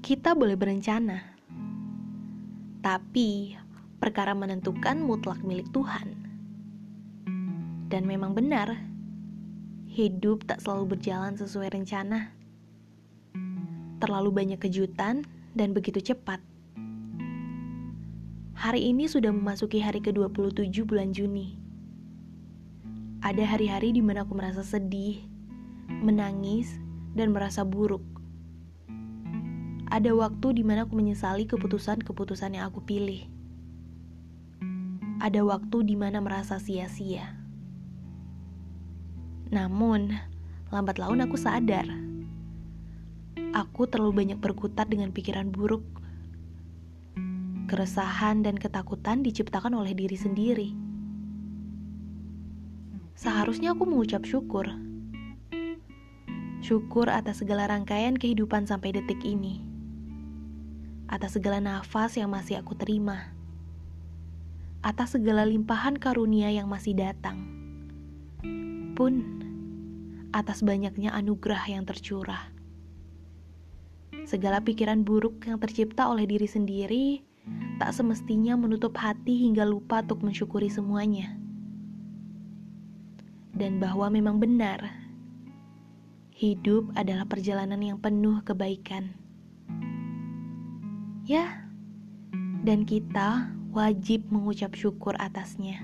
Kita boleh berencana, tapi perkara menentukan mutlak milik Tuhan. Dan memang benar, hidup tak selalu berjalan sesuai rencana. Terlalu banyak kejutan dan begitu cepat. Hari ini sudah memasuki hari ke-27 bulan Juni. Ada hari-hari di mana aku merasa sedih, menangis, dan merasa buruk ada waktu di mana aku menyesali keputusan-keputusan yang aku pilih. Ada waktu di mana merasa sia-sia. Namun, lambat laun aku sadar. Aku terlalu banyak berkutat dengan pikiran buruk. Keresahan dan ketakutan diciptakan oleh diri sendiri. Seharusnya aku mengucap syukur. Syukur atas segala rangkaian kehidupan sampai detik ini atas segala nafas yang masih aku terima, atas segala limpahan karunia yang masih datang, pun atas banyaknya anugerah yang tercurah. Segala pikiran buruk yang tercipta oleh diri sendiri tak semestinya menutup hati hingga lupa untuk mensyukuri semuanya. Dan bahwa memang benar, hidup adalah perjalanan yang penuh kebaikan. Ya, dan kita wajib mengucap syukur atasnya.